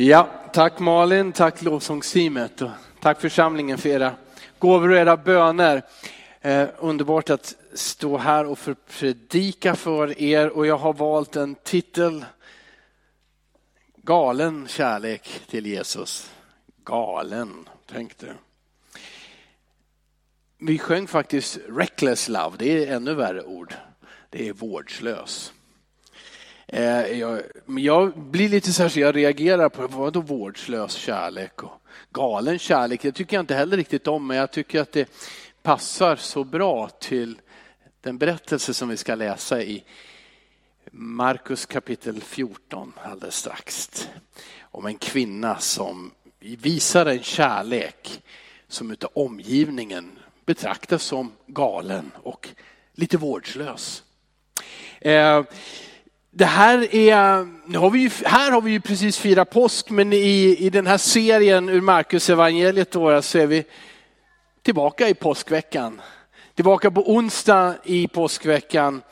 Ja, tack Malin, tack lovsångsteamet och tack församlingen för era gåvor och era böner. Eh, underbart att stå här och för predika för er och jag har valt en titel Galen kärlek till Jesus. Galen, tänkte Vi sjöng faktiskt reckless love, det är ännu värre ord. Det är vårdslös. Eh, jag, men jag blir lite så här så jag reagerar på vad då vårdslös kärlek och galen kärlek. Det tycker jag inte heller riktigt om, men jag tycker att det passar så bra till den berättelse som vi ska läsa i Markus kapitel 14 alldeles strax. Om en kvinna som visar en kärlek som utav omgivningen betraktas som galen och lite vårdslös. Eh, det här är, nu har vi ju, här har vi ju precis firat påsk, men i, i den här serien ur Markus evangeliet då, så är vi tillbaka i påskveckan. Tillbaka på onsdag i påskveckan.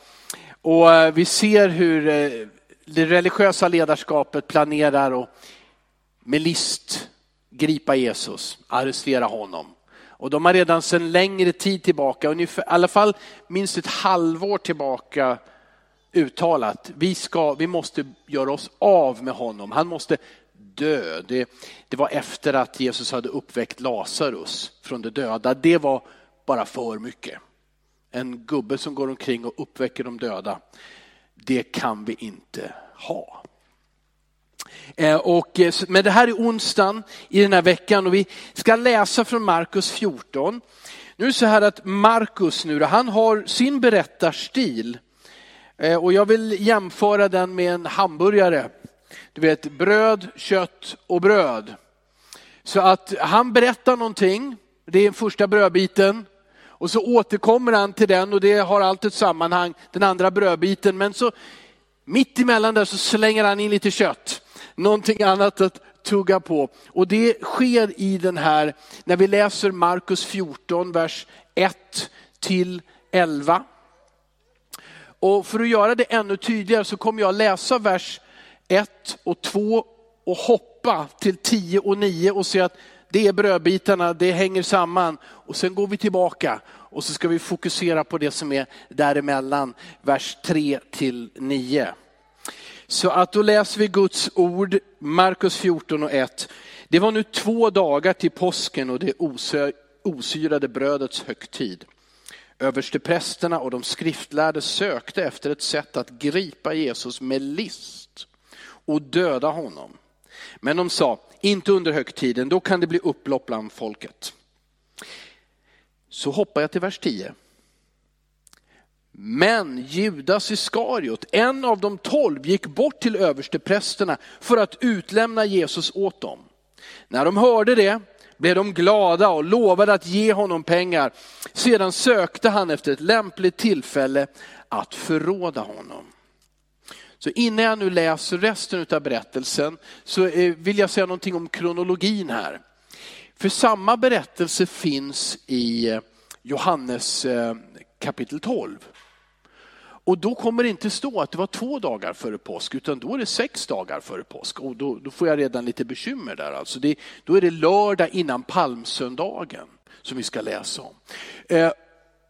Och eh, vi ser hur eh, det religiösa ledarskapet planerar att med list gripa Jesus, arrestera honom. Och de har redan sedan längre tid tillbaka, ungefär, i alla fall minst ett halvår tillbaka, uttalat, vi, ska, vi måste göra oss av med honom. Han måste dö. Det, det var efter att Jesus hade uppväckt Lazarus från de döda. Det var bara för mycket. En gubbe som går omkring och uppväcker de döda, det kan vi inte ha. Eh, och, eh, men det här är onsdagen i den här veckan och vi ska läsa från Markus 14. Nu är det så här att Markus nu, han har sin berättarstil Eh, och jag vill jämföra den med en hamburgare. Du vet bröd, kött och bröd. Så att han berättar någonting, det är den första brödbiten. Och så återkommer han till den och det har allt ett sammanhang, den andra brödbiten. Men så mitt emellan där så slänger han in lite kött. Någonting annat att tugga på. Och det sker i den här, när vi läser Markus 14, vers 1 till 11. Och för att göra det ännu tydligare så kommer jag läsa vers 1 och 2 och hoppa till 10 och 9 och se att det är brödbitarna, det hänger samman. Och sen går vi tillbaka och så ska vi fokusera på det som är däremellan, vers 3 till 9. Så att då läser vi Guds ord, Markus 14 och 1. Det var nu två dagar till påsken och det osyrade brödets högtid. Översteprästerna och de skriftlärde sökte efter ett sätt att gripa Jesus med list och döda honom. Men de sa, inte under högtiden, då kan det bli upplopp bland folket. Så hoppar jag till vers 10. Men Judas Iskariot, en av de tolv, gick bort till översteprästerna för att utlämna Jesus åt dem. När de hörde det blev de glada och lovade att ge honom pengar. Sedan sökte han efter ett lämpligt tillfälle att förråda honom. Så innan jag nu läser resten av berättelsen så eh, vill jag säga någonting om kronologin här. För samma berättelse finns i eh, Johannes eh, kapitel 12. Och då kommer det inte stå att det var två dagar före påsk, utan då är det sex dagar före påsk. Och då, då får jag redan lite bekymmer där. Alltså det, då är det lördag innan palmsöndagen som vi ska läsa om. Eh,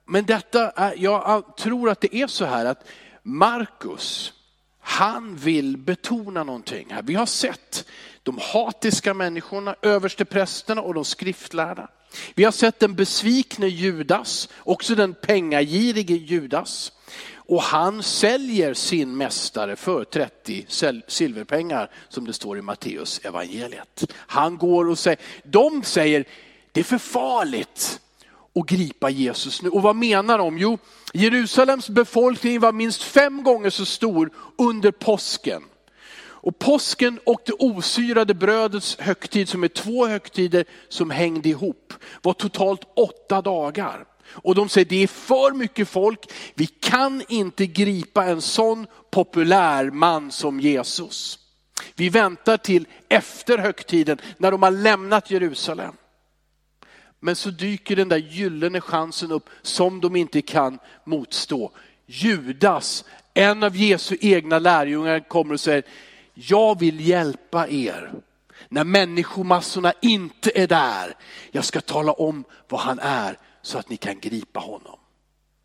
men detta, är, jag tror att det är så här att Markus, han vill betona någonting här. Vi har sett de hatiska människorna, översteprästerna och de skriftlärda. Vi har sett den besvikne Judas, också den pengagirige Judas. Och han säljer sin mästare för 30 silverpengar som det står i Matteus evangeliet. Han går och säger, de säger det är för farligt att gripa Jesus nu. Och vad menar de? Jo, Jerusalems befolkning var minst fem gånger så stor under påsken. Och påsken och det osyrade brödets högtid, som är två högtider som hängde ihop, var totalt åtta dagar. Och de säger det är för mycket folk, vi kan inte gripa en sån populär man som Jesus. Vi väntar till efter högtiden när de har lämnat Jerusalem. Men så dyker den där gyllene chansen upp som de inte kan motstå. Judas, en av Jesu egna lärjungar kommer och säger, jag vill hjälpa er. När människomassorna inte är där. Jag ska tala om vad han är så att ni kan gripa honom.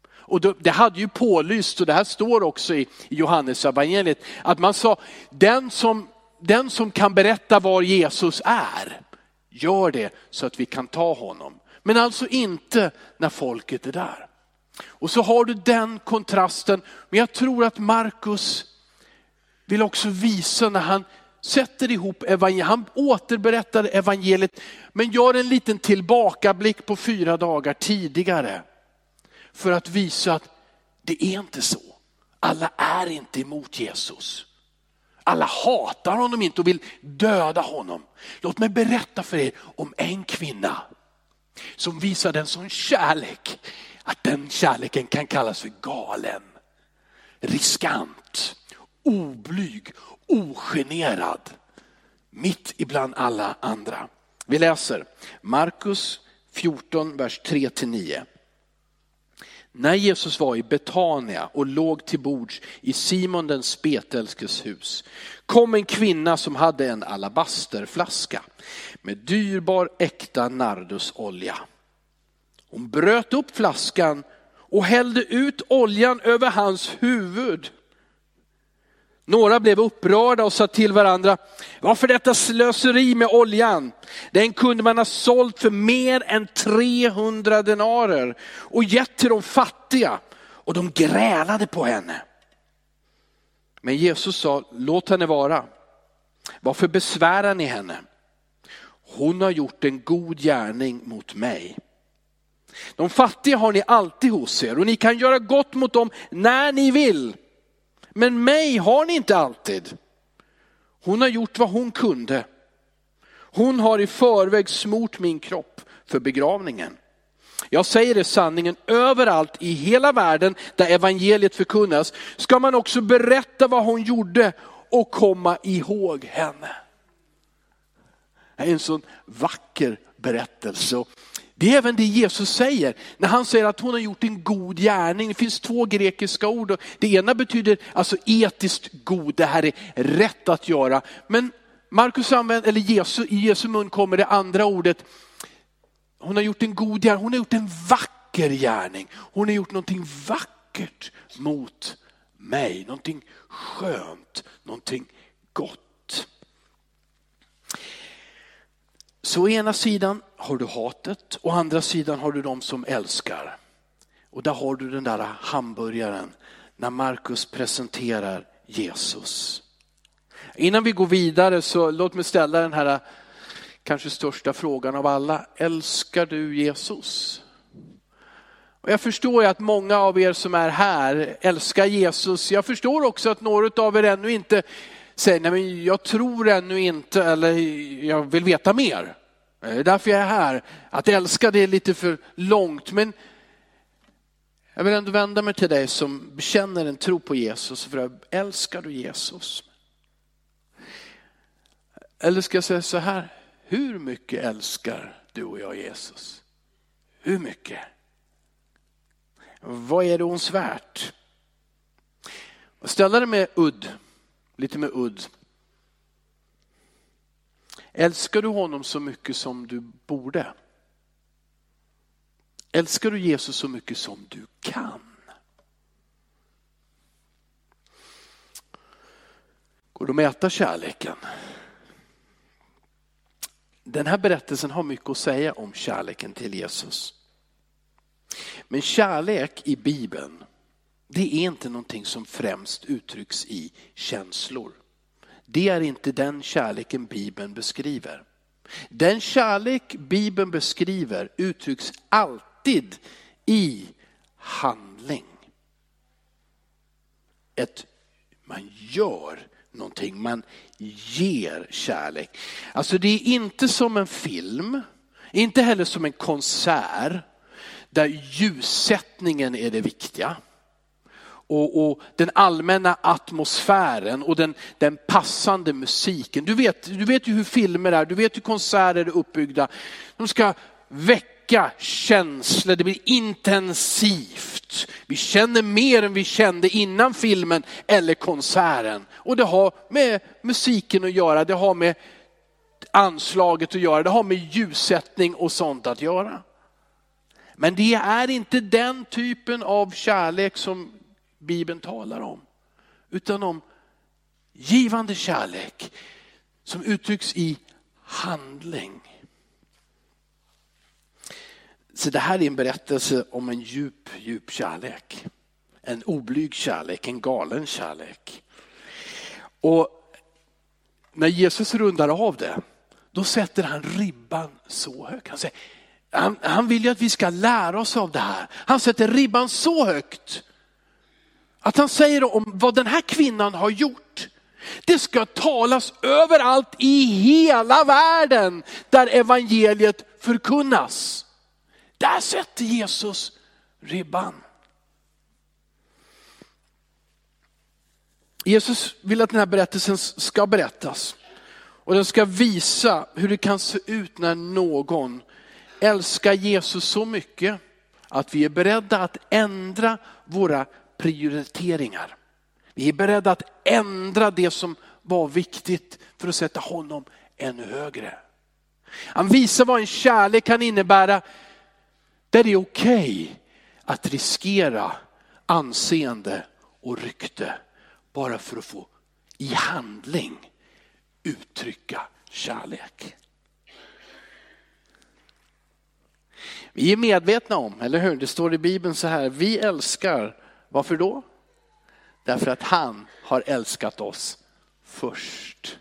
Och det hade ju pålyst, och det här står också i Johannes evangeliet att man sa, den som, den som kan berätta var Jesus är, gör det så att vi kan ta honom. Men alltså inte när folket är där. Och så har du den kontrasten, men jag tror att Markus vill också visa när han sätter ihop evangeliet, han återberättar evangeliet, men gör en liten tillbakablick på fyra dagar tidigare. För att visa att det är inte så. Alla är inte emot Jesus. Alla hatar honom inte och vill döda honom. Låt mig berätta för er om en kvinna som visade en sån kärlek att den kärleken kan kallas för galen. Riskant, oblyg, ogenerad. Mitt ibland alla andra. Vi läser Markus 14, vers 3-9. När Jesus var i Betania och låg till bords i Simon den spetälskes hus kom en kvinna som hade en alabasterflaska med dyrbar äkta nardusolja. Hon bröt upp flaskan och hällde ut oljan över hans huvud. Några blev upprörda och sa till varandra, varför detta slöseri med oljan? Den kunde man ha sålt för mer än 300 denarer och gett till de fattiga. Och de grälade på henne. Men Jesus sa, låt henne vara. Varför besvärar ni henne? Hon har gjort en god gärning mot mig. De fattiga har ni alltid hos er och ni kan göra gott mot dem när ni vill. Men mig har ni inte alltid. Hon har gjort vad hon kunde. Hon har i förväg smort min kropp för begravningen. Jag säger det sanningen, överallt i hela världen där evangeliet förkunnas ska man också berätta vad hon gjorde och komma ihåg henne. Det är en sån vacker berättelse. Det är även det Jesus säger när han säger att hon har gjort en god gärning. Det finns två grekiska ord. Det ena betyder alltså etiskt god, det här är rätt att göra. Men Markus använder, eller Jesu, i Jesu mun kommer det andra ordet. Hon har gjort en god gärning, hon har gjort en vacker gärning. Hon har gjort någonting vackert mot mig, någonting skönt, någonting gott. Så å ena sidan har du hatet, och å andra sidan har du de som älskar. Och där har du den där hamburgaren när Markus presenterar Jesus. Innan vi går vidare så låt mig ställa den här kanske största frågan av alla. Älskar du Jesus? Och jag förstår att många av er som är här älskar Jesus. Jag förstår också att några av er ännu inte säger, nej men jag tror ännu inte eller jag vill veta mer. Eh, det är därför jag är här. Att älska det är lite för långt men jag vill ändå vända mig till dig som bekänner en tro på Jesus. För älskar du Jesus? Eller ska jag säga så här, hur mycket älskar du och jag Jesus? Hur mycket? Vad är det ons värt? Ställa det med udd, lite med udd. Älskar du honom så mycket som du borde? Älskar du Jesus så mycket som du kan? Går det att mäta kärleken? Den här berättelsen har mycket att säga om kärleken till Jesus. Men kärlek i Bibeln, det är inte någonting som främst uttrycks i känslor. Det är inte den kärleken Bibeln beskriver. Den kärlek Bibeln beskriver uttrycks alltid i handling. Ett, man gör någonting, man ger kärlek. Alltså det är inte som en film, inte heller som en konsert där ljussättningen är det viktiga och, och, den allmänna atmosfären och den, den passande musiken. Du vet, du vet ju hur filmer är, du vet hur konserter är uppbyggda. De ska väcka känslor, det blir intensivt. Vi känner mer än vi kände innan filmen eller konserten. Och det har med musiken att göra, det har med anslaget att göra, det har med ljussättning och sånt att göra. Men det är inte den typen av kärlek som Bibeln talar om. Utan om givande kärlek som uttrycks i handling. Så det här är en berättelse om en djup, djup kärlek. En oblyg kärlek, en galen kärlek. Och när Jesus rundar av det, då sätter han ribban så högt. Han, säger, han, han vill ju att vi ska lära oss av det här. Han sätter ribban så högt att han säger om vad den här kvinnan har gjort. Det ska talas överallt i hela världen där evangeliet förkunnas. Där sätter Jesus ribban. Jesus vill att den här berättelsen ska berättas. Och den ska visa hur det kan se ut när någon älskar Jesus så mycket att vi är beredda att ändra våra prioriteringar. Vi är beredda att ändra det som var viktigt för att sätta honom ännu högre. Han visar vad en kärlek kan innebära där det är okej okay att riskera anseende och rykte bara för att få i handling uttrycka kärlek. Vi är medvetna om, eller hur? Det står i Bibeln så här, vi älskar, varför då? Därför att han har älskat oss först.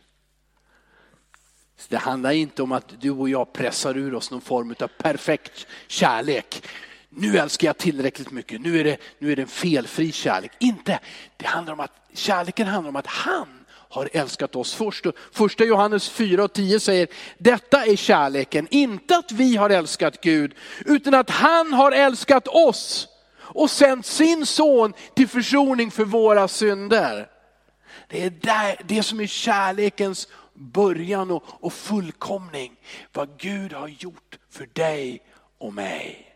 Det handlar inte om att du och jag pressar ur oss någon form av perfekt kärlek. Nu älskar jag tillräckligt mycket, nu är det, nu är det en felfri kärlek. Inte, det handlar om att kärleken handlar om att han har älskat oss först. Första Johannes 4 och 10 säger, detta är kärleken, inte att vi har älskat Gud, utan att han har älskat oss och sänt sin son till försoning för våra synder. Det är där, det som är kärlekens början och, och fullkomning. Vad Gud har gjort för dig och mig.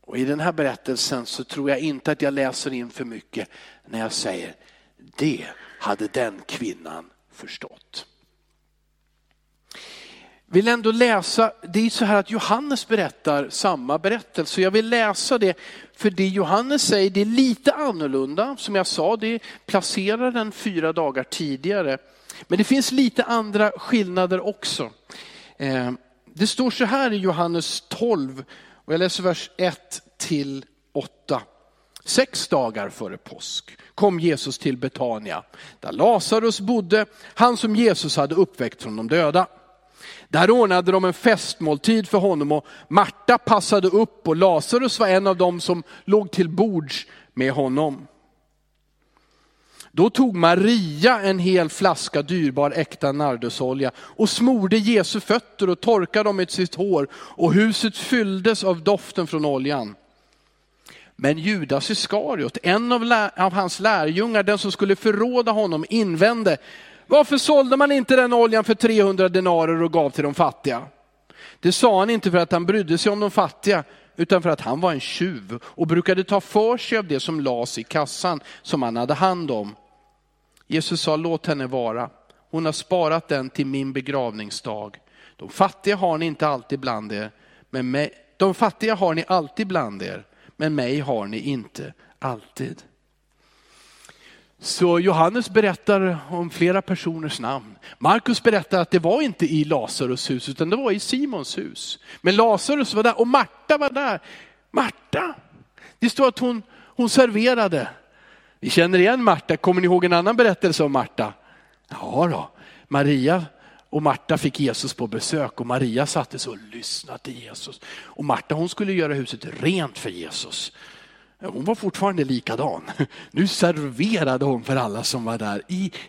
Och I den här berättelsen så tror jag inte att jag läser in för mycket när jag säger det hade den kvinnan förstått. Vill ändå läsa, det är så här att Johannes berättar samma berättelse. Jag vill läsa det, för det Johannes säger det är lite annorlunda. Som jag sa, det placerar den fyra dagar tidigare. Men det finns lite andra skillnader också. Eh, det står så här i Johannes 12, och jag läser vers 1 till 8. Sex dagar före påsk kom Jesus till Betania, där Lazarus bodde, han som Jesus hade uppväckt från de döda. Där ordnade de en festmåltid för honom och Marta passade upp och Lazarus var en av dem som låg till bords med honom. Då tog Maria en hel flaska dyrbar äkta nardusolja och smorde Jesu fötter och torkade dem med sitt hår och huset fylldes av doften från oljan. Men Judas Iskariot, en av, av hans lärjungar, den som skulle förråda honom, invände, varför sålde man inte den oljan för 300 denarer och gav till de fattiga? Det sa han inte för att han brydde sig om de fattiga, utan för att han var en tjuv och brukade ta för sig av det som lades i kassan som han hade hand om. Jesus sa, låt henne vara. Hon har sparat den till min begravningsdag. De fattiga har ni inte alltid bland er, men mig, de fattiga har ni alltid bland er, men mig har ni inte alltid. Så Johannes berättar om flera personers namn. Markus berättar att det var inte i Lazarus hus utan det var i Simons hus. Men Lazarus var där och Marta var där. Marta, det står att hon, hon serverade. Vi känner igen Marta, kommer ni ihåg en annan berättelse om Marta? Ja då, Maria och Marta fick Jesus på besök och Maria satte sig och lyssnade till Jesus. Och Marta hon skulle göra huset rent för Jesus. Hon var fortfarande likadan. Nu serverade hon för alla som var där.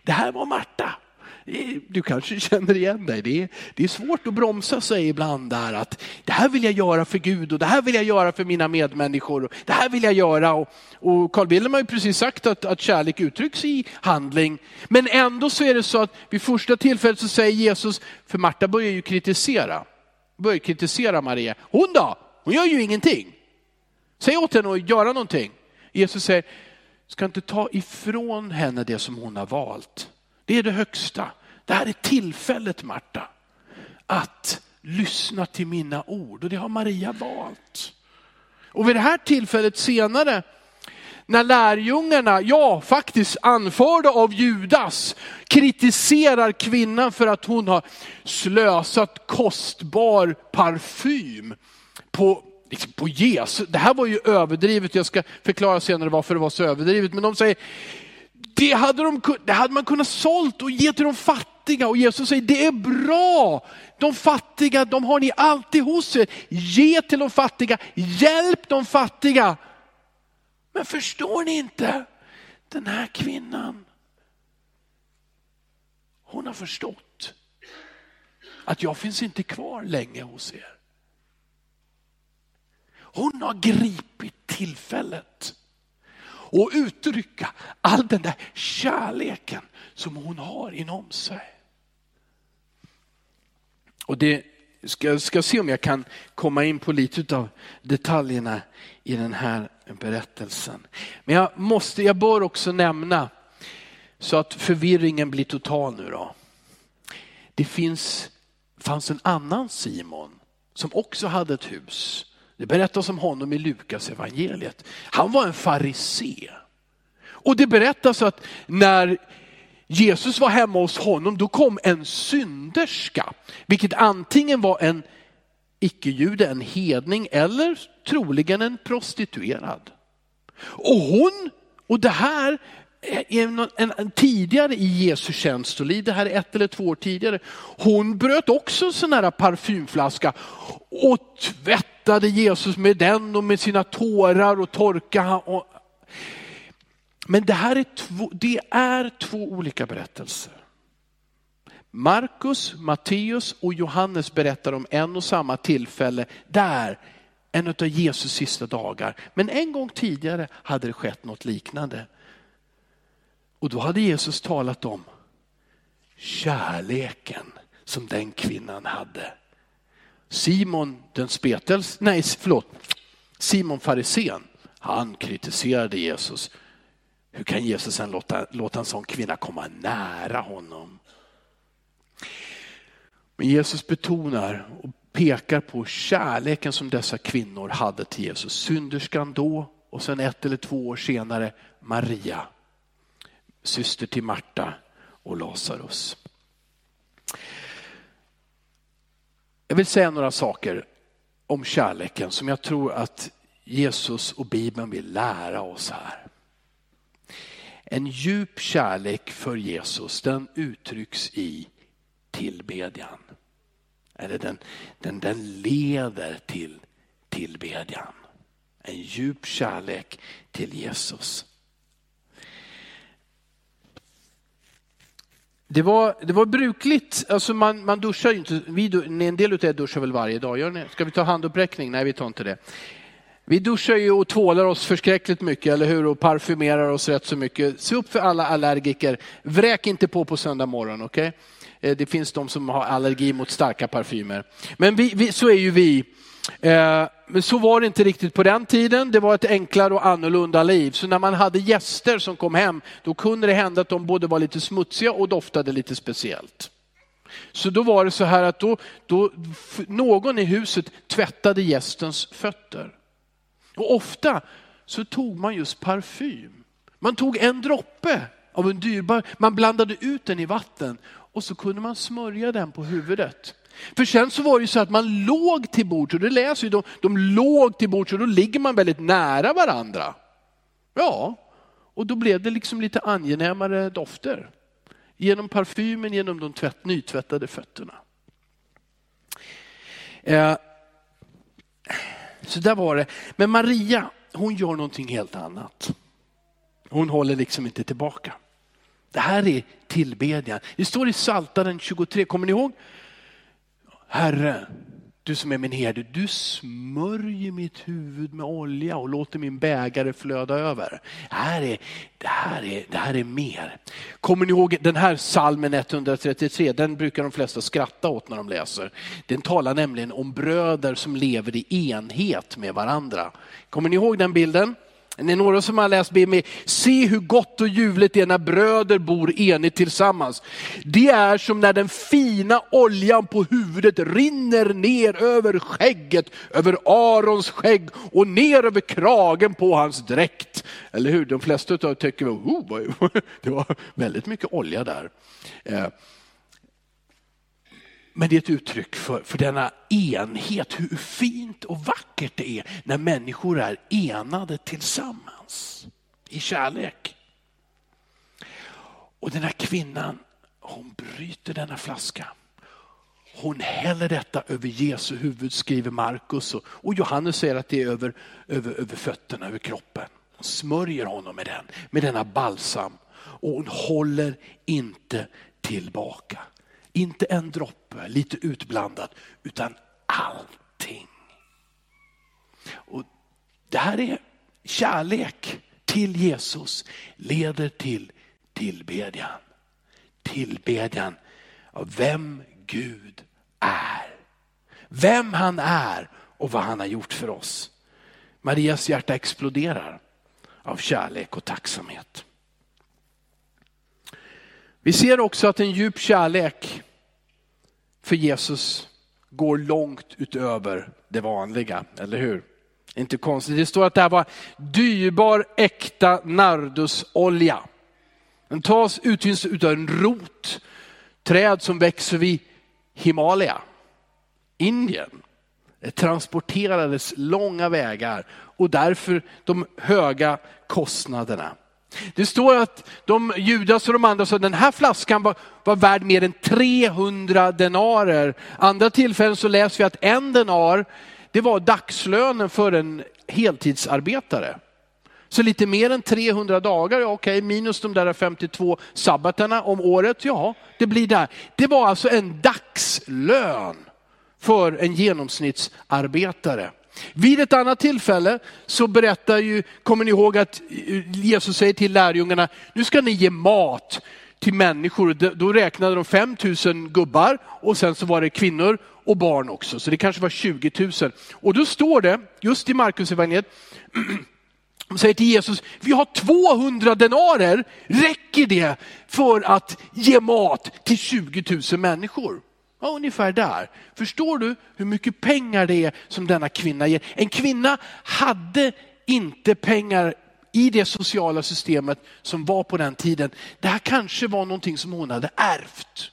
det här var Marta. Du kanske känner igen dig. Det är, det är svårt att bromsa sig ibland där att det här vill jag göra för Gud och det här vill jag göra för mina medmänniskor. Och det här vill jag göra. Och, och Carl Wilhelm har ju precis sagt att, att kärlek uttrycks i handling. Men ändå så är det så att vid första tillfället så säger Jesus, för Marta börjar ju kritisera, börjar kritisera Maria. Hon då? Hon gör ju ingenting. Säg åt henne att göra någonting. Jesus säger, ska inte ta ifrån henne det som hon har valt. Det är det högsta. Det här är tillfället Marta, att lyssna till mina ord och det har Maria valt. Och vid det här tillfället senare, när lärjungarna, ja faktiskt anförda av Judas, kritiserar kvinnan för att hon har slösat kostbar parfym på, liksom på Jesus. Det här var ju överdrivet, jag ska förklara senare varför det var så överdrivet. Men de säger, det hade, de, det hade man kunnat sålt och ge till de fattiga. Och Jesus säger, det är bra. De fattiga, de har ni alltid hos er. Ge till de fattiga, hjälp de fattiga. Men förstår ni inte? Den här kvinnan, hon har förstått att jag finns inte kvar länge hos er. Hon har gripit tillfället och uttrycka all den där kärleken som hon har inom sig. Och det ska, ska se om jag kan komma in på lite av detaljerna i den här berättelsen. Men jag, måste, jag bör också nämna, så att förvirringen blir total nu då. Det finns, fanns en annan Simon som också hade ett hus. Det berättas om honom i Lukas evangeliet. Han var en farisé. Och det berättas att när Jesus var hemma hos honom, då kom en synderska, vilket antingen var en icke-jude, en hedning eller troligen en prostituerad. Och hon, och det här är en, en, en tidigare i Jesu tjänstoliv, det här är ett eller två år tidigare. Hon bröt också en sån här parfymflaska och tvättade Jesus med den och med sina tårar och torka. Och... Men det här är två, det är två olika berättelser. Markus, Matteus och Johannes berättar om en och samma tillfälle där en av Jesus sista dagar. Men en gång tidigare hade det skett något liknande. Och då hade Jesus talat om kärleken som den kvinnan hade. Simon den spetels, nej förlåt, Simon farisén, han kritiserade Jesus. Hur kan Jesus sen låta, låta en sån kvinna komma nära honom? Men Jesus betonar och pekar på kärleken som dessa kvinnor hade till Jesus. Synderskan då och sen ett eller två år senare Maria, syster till Marta och Lazarus. Jag vill säga några saker om kärleken som jag tror att Jesus och Bibeln vill lära oss här. En djup kärlek för Jesus den uttrycks i tillbedjan. Eller den, den, den leder till tillbedjan. En djup kärlek till Jesus. Det var, det var brukligt, alltså man, man duschar ju inte, vi, en del av er duschar väl varje dag, gör ni? Ska vi ta handuppräckning? Nej, vi tar inte det. Vi duschar ju och tvålar oss förskräckligt mycket, eller hur? Och parfymerar oss rätt så mycket. Se upp för alla allergiker. Vräk inte på på söndag morgon, okej? Okay? Det finns de som har allergi mot starka parfymer. Men vi, vi, så är ju vi. Eh, men så var det inte riktigt på den tiden. Det var ett enklare och annorlunda liv. Så när man hade gäster som kom hem, då kunde det hända att de både var lite smutsiga och doftade lite speciellt. Så då var det så här att då, då, någon i huset tvättade gästens fötter. Och ofta så tog man just parfym. Man tog en droppe av en dyrbar, man blandade ut den i vatten och så kunde man smörja den på huvudet. För sen så var det ju så att man låg till bords, och det läser ju de, de låg till bords och då ligger man väldigt nära varandra. Ja, och då blev det liksom lite angenämare dofter. Genom parfymen, genom de tvätt, nytvättade fötterna. Eh, så där var det. Men Maria, hon gör någonting helt annat. Hon håller liksom inte tillbaka. Det här är tillbedjan. Det står i Psaltaren 23, kommer ni ihåg? Herre, du som är min herde, du smörjer mitt huvud med olja och låter min bägare flöda över. Det här är, det här är, det här är mer. Kommer ni ihåg den här salmen 133? Den brukar de flesta skratta åt när de läser. Den talar nämligen om bröder som lever i enhet med varandra. Kommer ni ihåg den bilden? Är det några som har läst Bibeln? Se hur gott och ljuvligt det är när bröder bor enigt tillsammans. Det är som när den fina oljan på huvudet rinner ner över skägget, över Arons skägg och ner över kragen på hans dräkt. Eller hur? De flesta av er tycker, oh, det var väldigt mycket olja där. Eh, men det är ett uttryck för, för denna enhet, hur fint och vackert det är när människor är enade tillsammans i kärlek. Och den här kvinnan, hon bryter denna flaska. Hon häller detta över Jesu huvud, skriver Markus. Och, och Johannes säger att det är över, över, över fötterna, över kroppen. Hon smörjer honom med den, med denna balsam. Och hon håller inte tillbaka. Inte en droppe, lite utblandat, utan allting. Och det här är kärlek till Jesus leder till tillbedjan. Tillbedjan av vem Gud är. Vem han är och vad han har gjort för oss. Marias hjärta exploderar av kärlek och tacksamhet. Vi ser också att en djup kärlek för Jesus går långt utöver det vanliga, eller hur? Inte konstigt. Det står att det här var dyrbar äkta nardusolja. Den tas utvinns utav en rot, träd som växer vid Himalaya, Indien. Det transporterades långa vägar och därför de höga kostnaderna. Det står att de Judas och de andra sa att den här flaskan var, var värd mer än 300 denarer. Andra tillfällen så läser vi att en denar, det var dagslönen för en heltidsarbetare. Så lite mer än 300 dagar, ja, okej, minus de där 52 sabbaterna om året, ja, det blir där. Det var alltså en dagslön för en genomsnittsarbetare. Vid ett annat tillfälle så berättar ju, kommer ni ihåg att Jesus säger till lärjungarna, nu ska ni ge mat till människor. Då räknade de 5 000 gubbar och sen så var det kvinnor och barn också. Så det kanske var 20 000. Och då står det, just i Markus evangeliet, de säger till Jesus, vi har 200 denarer, räcker det för att ge mat till 20 000 människor? Ja, ungefär där. Förstår du hur mycket pengar det är som denna kvinna ger? En kvinna hade inte pengar i det sociala systemet som var på den tiden. Det här kanske var någonting som hon hade ärvt.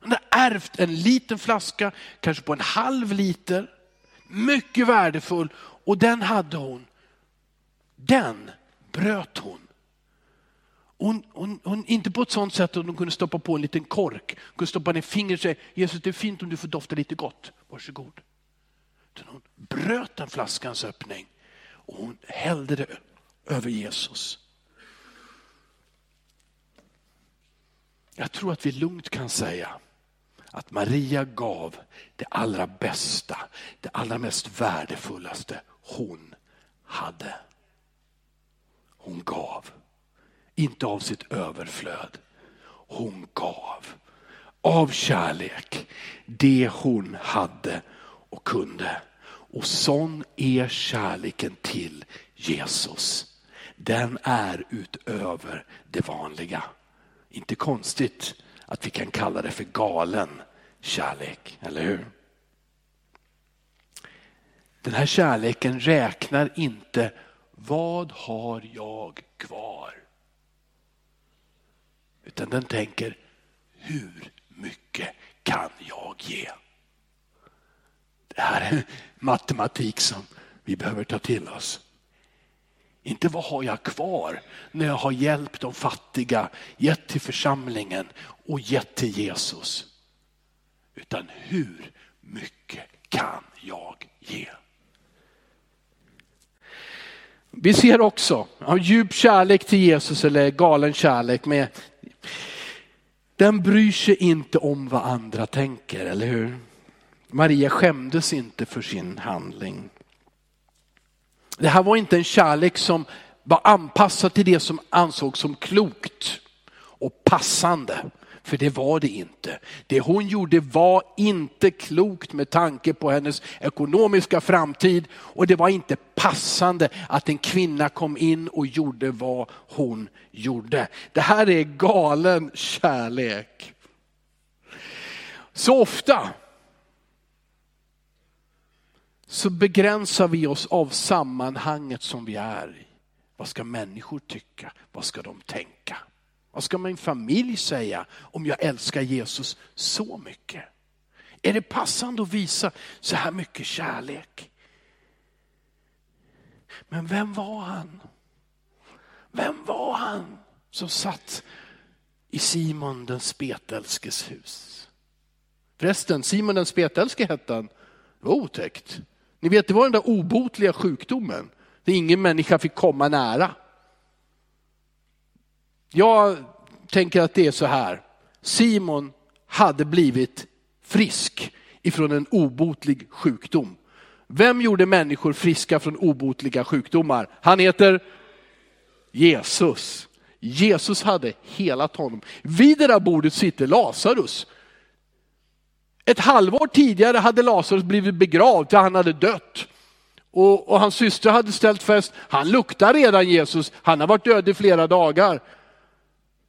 Hon hade ärvt en liten flaska, kanske på en halv liter. Mycket värdefull och den hade hon. Den bröt hon hon, hon, hon, inte på ett sånt sätt att hon kunde stoppa på en liten kork. Hon kunde stoppa ner fingret och säga, Jesus det är fint om du får dofta lite gott, varsågod. Utan hon bröt den flaskans öppning och hon hällde det över Jesus. Jag tror att vi lugnt kan säga att Maria gav det allra bästa, det allra mest värdefullaste hon hade. Hon gav. Inte av sitt överflöd. Hon gav av kärlek det hon hade och kunde. Och sån är kärleken till Jesus. Den är utöver det vanliga. Inte konstigt att vi kan kalla det för galen kärlek, eller hur? Den här kärleken räknar inte vad har jag kvar? Utan den tänker, hur mycket kan jag ge? Det här är matematik som vi behöver ta till oss. Inte vad har jag kvar när jag har hjälpt de fattiga, gett till församlingen och gett till Jesus. Utan hur mycket kan jag ge? Vi ser också av djup kärlek till Jesus eller galen kärlek med den bryr sig inte om vad andra tänker, eller hur? Maria skämdes inte för sin handling. Det här var inte en kärlek som var anpassad till det som ansågs som klokt och passande för det var det inte. Det hon gjorde var inte klokt med tanke på hennes ekonomiska framtid och det var inte passande att en kvinna kom in och gjorde vad hon gjorde. Det här är galen kärlek. Så ofta så begränsar vi oss av sammanhanget som vi är i. Vad ska människor tycka? Vad ska de tänka? Vad ska min familj säga om jag älskar Jesus så mycket? Är det passande att visa så här mycket kärlek? Men vem var han? Vem var han som satt i Simon den spetälskes hus? Förresten, Simon den spetälske hette han. Det var otäckt. Ni vet, det var den där obotliga sjukdomen. Där ingen människa fick komma nära. Jag tänker att det är så här. Simon hade blivit frisk ifrån en obotlig sjukdom. Vem gjorde människor friska från obotliga sjukdomar? Han heter Jesus. Jesus hade helat honom. Vid det där bordet sitter Lazarus. Ett halvår tidigare hade Lazarus blivit begravd, för han hade dött. Och, och hans syster hade ställt fest, han luktar redan Jesus, han har varit död i flera dagar.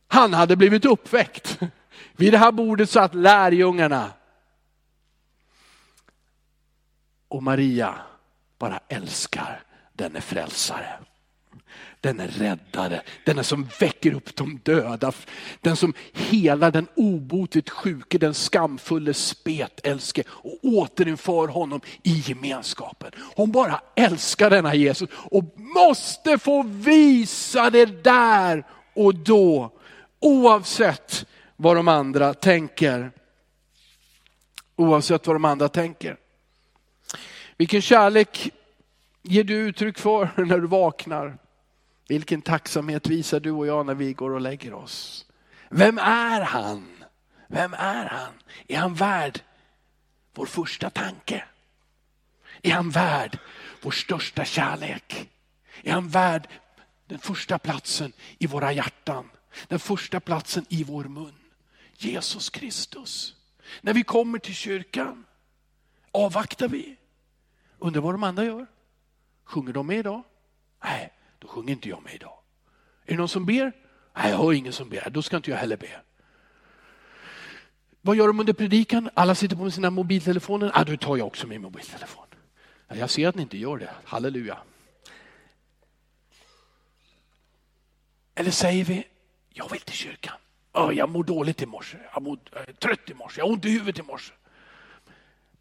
Han hade blivit uppväckt. Vid det här bordet satt lärjungarna. Och Maria bara älskar denne frälsare. Den är räddare, den är som väcker upp de döda, den som helar den obotligt sjuke, den skamfulle spetälske och återinför honom i gemenskapen. Hon bara älskar denna Jesus och måste få visa det där och då, oavsett vad de andra tänker. Oavsett vad de andra tänker. Vilken kärlek ger du uttryck för när du vaknar? Vilken tacksamhet visar du och jag när vi går och lägger oss? Vem är han? Vem är han? Är han värd vår första tanke? Är han värd vår största kärlek? Är han värd den första platsen i våra hjärtan? Den första platsen i vår mun? Jesus Kristus. När vi kommer till kyrkan, avvaktar vi? Undrar vad de andra gör? Sjunger de med idag? Nej, då sjunger inte jag med idag. Är det någon som ber? Nej, jag hör ingen som ber. Då ska inte jag heller be. Vad gör de under predikan? Alla sitter på sina mobiltelefoner. Ah, då tar jag också min mobiltelefon. Jag ser att ni inte gör det. Halleluja. Eller säger vi, jag vill till kyrkan. Jag mår dåligt i morse. Jag, mår, jag är trött i morse. Jag har ont i huvudet i morse.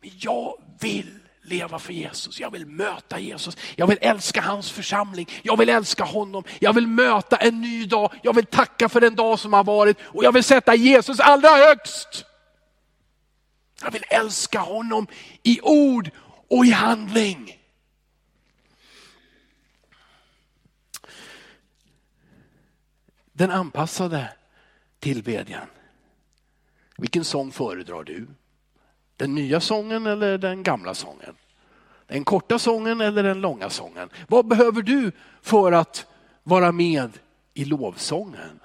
Men jag vill leva för Jesus. Jag vill möta Jesus. Jag vill älska hans församling. Jag vill älska honom. Jag vill möta en ny dag. Jag vill tacka för den dag som har varit och jag vill sätta Jesus allra högst. Jag vill älska honom i ord och i handling. Den anpassade tillbedjan. Vilken sång föredrar du? Den nya sången eller den gamla sången? Den korta sången eller den långa sången? Vad behöver du för att vara med i lovsången?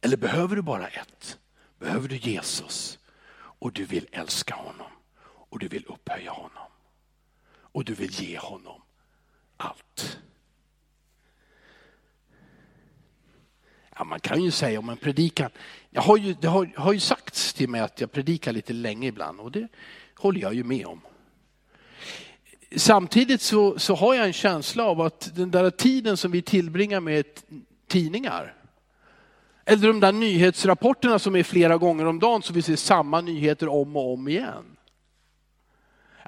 Eller behöver du bara ett? Behöver du Jesus och du vill älska honom och du vill upphöja honom och du vill ge honom allt. Ja, man kan ju säga om en predikan, jag har ju, det har, har ju sagts till mig att jag predikar lite länge ibland och det håller jag ju med om. Samtidigt så, så har jag en känsla av att den där tiden som vi tillbringar med tidningar, eller de där nyhetsrapporterna som är flera gånger om dagen så vi ser samma nyheter om och om igen.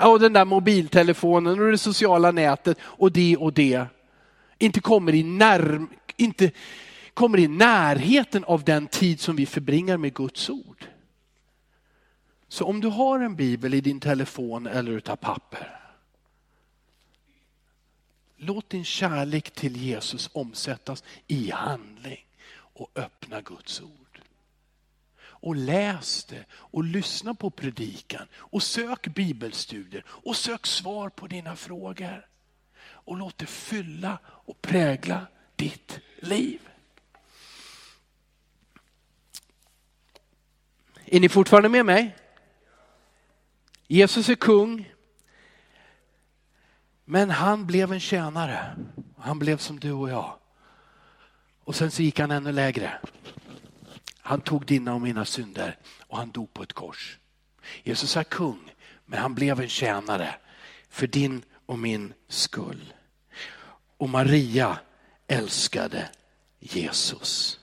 Och den där mobiltelefonen och det sociala nätet och det och det. Inte kommer i, närm, inte kommer i närheten av den tid som vi förbringar med Guds ord. Så om du har en bibel i din telefon eller utav papper. Låt din kärlek till Jesus omsättas i handling och öppna Guds ord. Och läs det och lyssna på predikan och sök bibelstudier och sök svar på dina frågor. Och låt det fylla och prägla ditt liv. Är ni fortfarande med mig? Jesus är kung. Men han blev en tjänare. Han blev som du och jag. Och sen så gick han ännu lägre. Han tog dina och mina synder och han dog på ett kors. Jesus är kung, men han blev en tjänare för din och min skull. Och Maria älskade Jesus.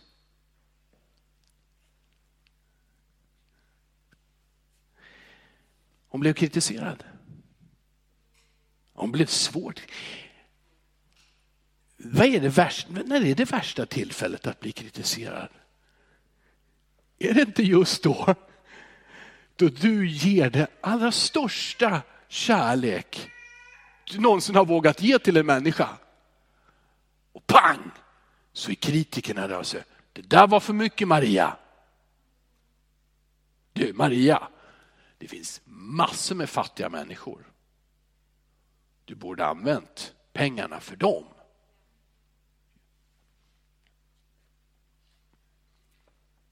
Hon blev kritiserad. Hon blev svårt. Vad är det värsta, när är det värsta tillfället att bli kritiserad? Är det inte just då? Då du ger det allra största kärlek du någonsin har vågat ge till en människa. Och pang! Så är kritikerna där och säger, det där var för mycket Maria. Du Maria, det finns massor med fattiga människor. Du borde använt pengarna för dem.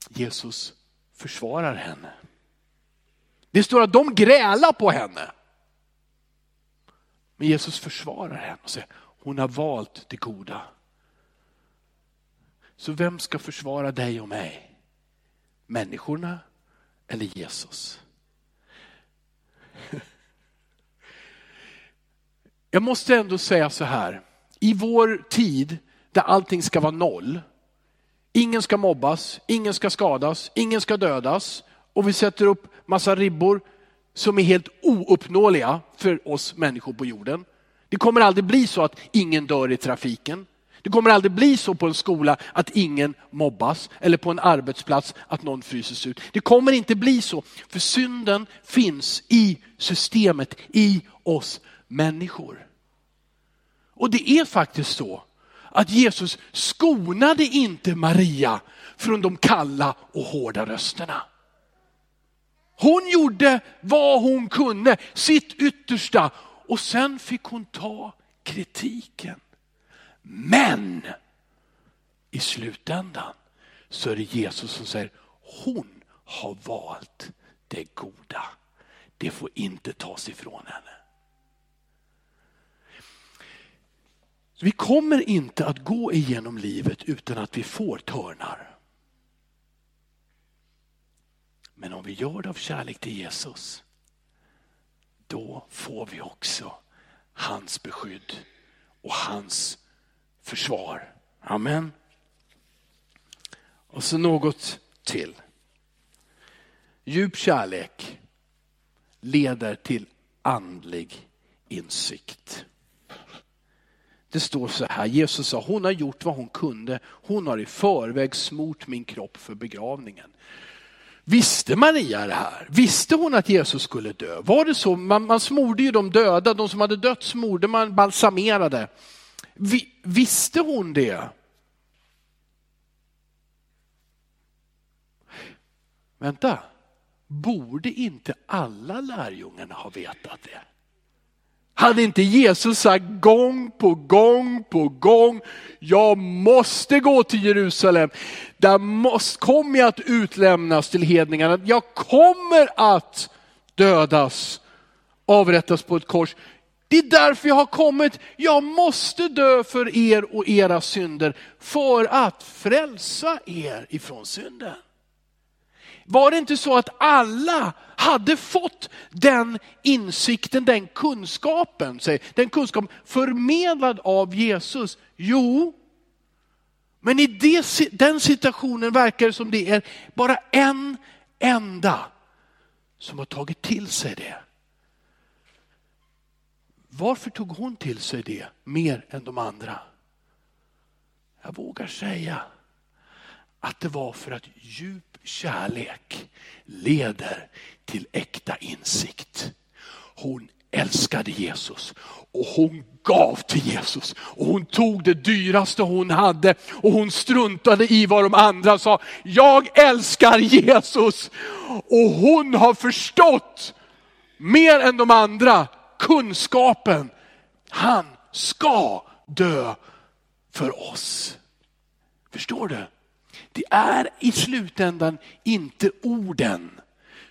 Jesus försvarar henne. Det står att de grälar på henne. Men Jesus försvarar henne och säger, hon har valt det goda. Så vem ska försvara dig och mig? Människorna eller Jesus? Jag måste ändå säga så här, i vår tid där allting ska vara noll, ingen ska mobbas, ingen ska skadas, ingen ska dödas och vi sätter upp massa ribbor som är helt ouppnåeliga för oss människor på jorden. Det kommer aldrig bli så att ingen dör i trafiken. Det kommer aldrig bli så på en skola att ingen mobbas eller på en arbetsplats att någon fryses ut. Det kommer inte bli så, för synden finns i systemet, i oss människor. Och det är faktiskt så att Jesus skonade inte Maria från de kalla och hårda rösterna. Hon gjorde vad hon kunde, sitt yttersta och sen fick hon ta kritiken. Men i slutändan så är det Jesus som säger, hon har valt det goda. Det får inte tas ifrån henne. Vi kommer inte att gå igenom livet utan att vi får törnar. Men om vi gör det av kärlek till Jesus, då får vi också hans beskydd och hans försvar. Amen. Och så något till. Djup kärlek leder till andlig insikt. Det står så här, Jesus sa, hon har gjort vad hon kunde. Hon har i förväg smort min kropp för begravningen. Visste Maria det här? Visste hon att Jesus skulle dö? Var det så? Man, man smorde ju de döda, de som hade dött smorde man, balsamerade. Vi, visste hon det? Vänta, borde inte alla lärjungarna ha vetat det? Hade inte Jesus sagt gång på gång på gång, jag måste gå till Jerusalem. Där måste, kommer jag att utlämnas till hedningarna. Jag kommer att dödas, avrättas på ett kors. Det är därför jag har kommit. Jag måste dö för er och era synder för att frälsa er ifrån synden. Var det inte så att alla hade fått den insikten, den kunskapen, den kunskapen förmedlad av Jesus? Jo, men i det, den situationen verkar det som det är bara en enda som har tagit till sig det. Varför tog hon till sig det mer än de andra? Jag vågar säga att det var för att djup kärlek leder till äkta insikt. Hon älskade Jesus och hon gav till Jesus. Och hon tog det dyraste hon hade och hon struntade i vad de andra sa. Jag älskar Jesus och hon har förstått mer än de andra kunskapen. Han ska dö för oss. Förstår du? Det är i slutändan inte orden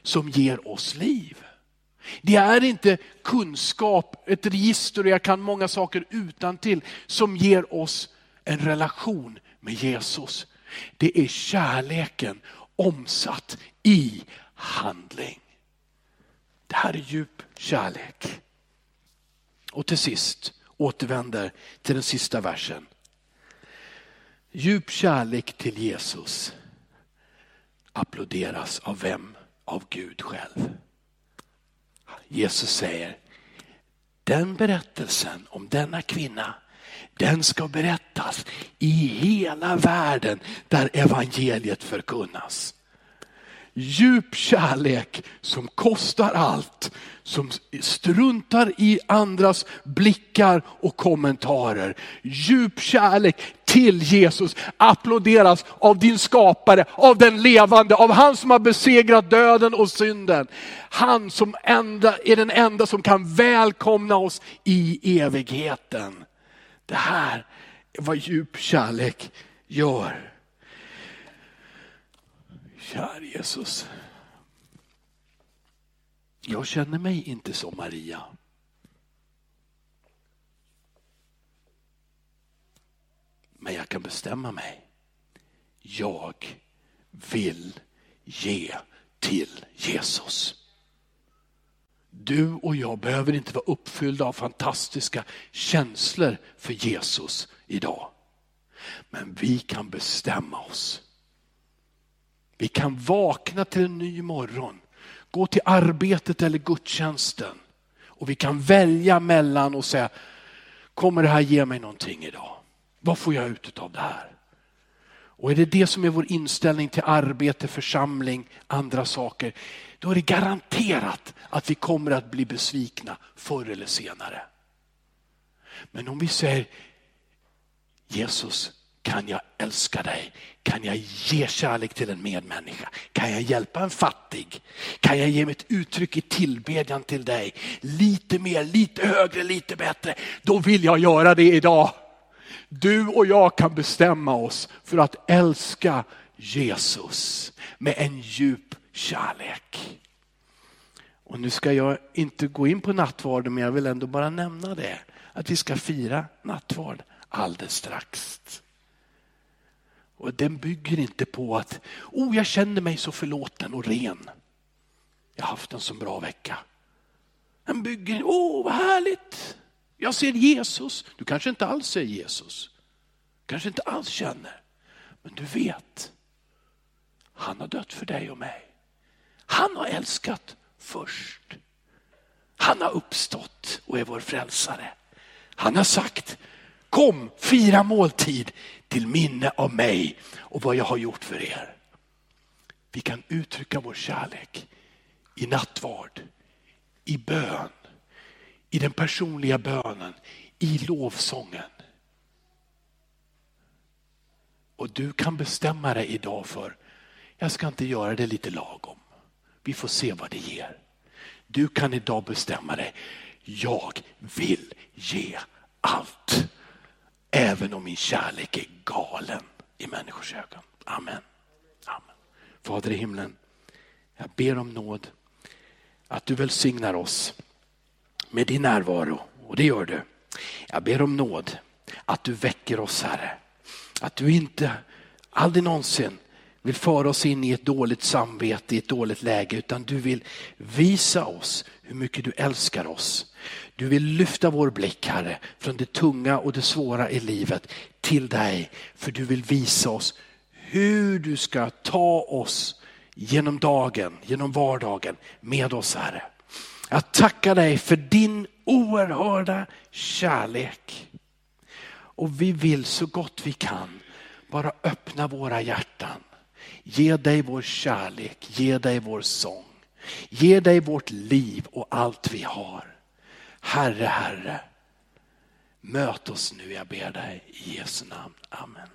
som ger oss liv. Det är inte kunskap, ett register och jag kan många saker utan till som ger oss en relation med Jesus. Det är kärleken omsatt i handling. Det här är djup kärlek. Och till sist återvänder till den sista versen. Djup kärlek till Jesus applåderas av vem? Av Gud själv. Jesus säger, den berättelsen om denna kvinna, den ska berättas i hela världen där evangeliet förkunnas djup kärlek som kostar allt, som struntar i andras blickar och kommentarer. Djup kärlek till Jesus applåderas av din skapare, av den levande, av han som har besegrat döden och synden. Han som enda, är den enda som kan välkomna oss i evigheten. Det här är vad djup kärlek gör. Kär Jesus. Jag känner mig inte som Maria. Men jag kan bestämma mig. Jag vill ge till Jesus. Du och jag behöver inte vara uppfyllda av fantastiska känslor för Jesus idag. Men vi kan bestämma oss vi kan vakna till en ny morgon, gå till arbetet eller gudstjänsten och vi kan välja mellan och säga, kommer det här ge mig någonting idag? Vad får jag ut av det här? Och är det det som är vår inställning till arbete, församling, andra saker, då är det garanterat att vi kommer att bli besvikna förr eller senare. Men om vi säger Jesus, kan jag älska dig? Kan jag ge kärlek till en medmänniska? Kan jag hjälpa en fattig? Kan jag ge mitt uttryck i tillbedjan till dig? Lite mer, lite högre, lite bättre. Då vill jag göra det idag. Du och jag kan bestämma oss för att älska Jesus med en djup kärlek. Och nu ska jag inte gå in på nattvarden men jag vill ändå bara nämna det. Att vi ska fira nattvard alldeles strax. Och den bygger inte på att, oh jag känner mig så förlåten och ren. Jag har haft en så bra vecka. Den bygger, åh oh, vad härligt. Jag ser Jesus. Du kanske inte alls ser Jesus. Kanske inte alls känner. Men du vet, han har dött för dig och mig. Han har älskat först. Han har uppstått och är vår frälsare. Han har sagt, kom fira måltid till minne av mig och vad jag har gjort för er. Vi kan uttrycka vår kärlek i nattvard, i bön, i den personliga bönen, i lovsången. Och du kan bestämma dig idag för, jag ska inte göra det lite lagom. Vi får se vad det ger. Du kan idag bestämma dig, jag vill ge allt. Även om min kärlek är galen i människors ögon. Amen. Amen. Fader i himlen, jag ber om nåd att du välsignar oss med din närvaro. Och det gör du. Jag ber om nåd att du väcker oss Herre. Att du inte aldrig någonsin vill föra oss in i ett dåligt samvete, i ett dåligt läge, utan du vill visa oss hur mycket du älskar oss. Du vill lyfta vår blick, Herre, från det tunga och det svåra i livet till dig. För du vill visa oss hur du ska ta oss genom dagen, genom vardagen med oss, Herre. Jag tackar dig för din oerhörda kärlek. Och vi vill så gott vi kan bara öppna våra hjärtan. Ge dig vår kärlek, ge dig vår sång. Ge dig vårt liv och allt vi har. Herre, Herre, möt oss nu, jag ber dig i Jesu namn. Amen.